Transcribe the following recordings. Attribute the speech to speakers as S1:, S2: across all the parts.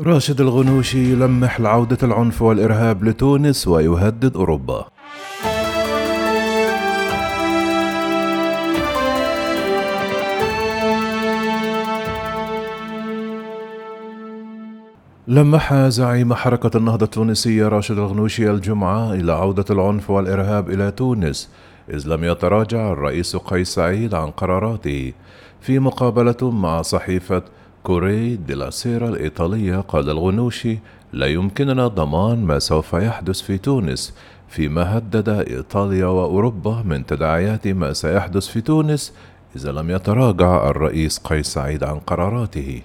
S1: راشد الغنوشي يلمح لعودة العنف والإرهاب لتونس ويهدد أوروبا. لمح زعيم حركة النهضة التونسية راشد الغنوشي الجمعة إلى عودة العنف والإرهاب إلى تونس إذ لم يتراجع الرئيس قيس سعيد عن قراراته. في مقابلة مع صحيفة كوري دي سيرا الإيطالية قال الغنوشي لا يمكننا ضمان ما سوف يحدث في تونس فيما هدد إيطاليا وأوروبا من تداعيات ما سيحدث في تونس إذا لم يتراجع الرئيس قيس سعيد عن قراراته.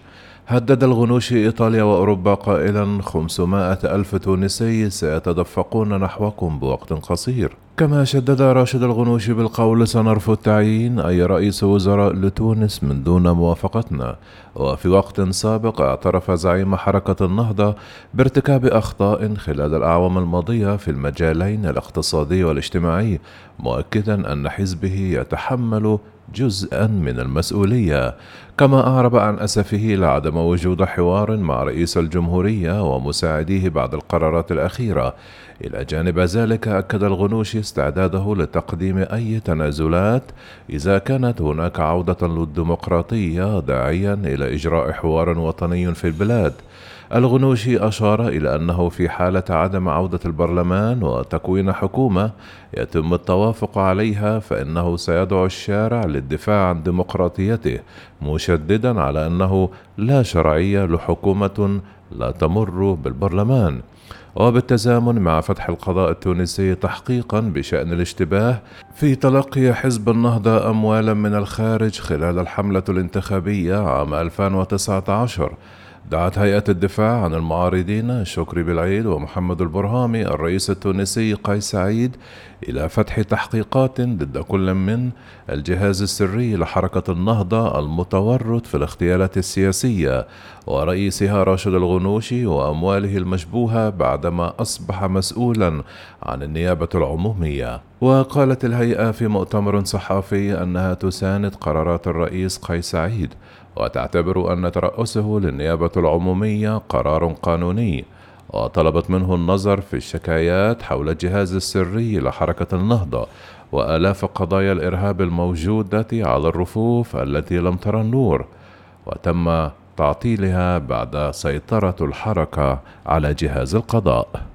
S1: هدد الغنوشي إيطاليا وأوروبا قائلا 500 ألف تونسي سيتدفقون نحوكم بوقت قصير. كما شدد راشد الغنوشي بالقول سنرفض تعيين أي رئيس وزراء لتونس من دون موافقتنا. وفي وقت سابق اعترف زعيم حركة النهضة بارتكاب أخطاء خلال الأعوام الماضية في المجالين الاقتصادي والاجتماعي مؤكدا أن حزبه يتحمل جزءا من المسؤولية. كما أعرب عن أسفه لعدم وجود حوار مع رئيس الجمهورية ومساعديه بعد القرارات الأخيرة. إلى جانب ذلك أكد الغنوشي استعداده لتقديم أي تنازلات إذا كانت هناك عودة للديمقراطية داعيا إلى إجراء حوار وطني في البلاد. الغنوشي أشار إلى أنه في حالة عدم عودة البرلمان وتكوين حكومة يتم التوافق عليها فإنه سيدعو الشارع للدفاع عن ديمقراطيته مشددا على أنه لا شرعية لحكومة لا تمر بالبرلمان. وبالتزامن مع فتح القضاء التونسي تحقيقا بشأن الاشتباه في تلقي حزب النهضة أموالا من الخارج خلال الحملة الانتخابية عام 2019 دعت هيئة الدفاع عن المعارضين شكري بالعيد ومحمد البرهامي الرئيس التونسي قيس سعيد إلى فتح تحقيقات ضد كل من الجهاز السري لحركة النهضة المتورط في الاغتيالات السياسية ورئيسها راشد الغنوشي وأمواله المشبوهة بعدما أصبح مسؤولا عن النيابة العمومية. وقالت الهيئة في مؤتمر صحفي أنها تساند قرارات الرئيس قيس سعيد وتعتبر أن ترأسه للنيابة العمومية قرار قانوني وطلبت منه النظر في الشكايات حول الجهاز السري لحركة النهضة وآلاف قضايا الإرهاب الموجودة على الرفوف التي لم ترى النور وتم تعطيلها بعد سيطرة الحركة على جهاز القضاء.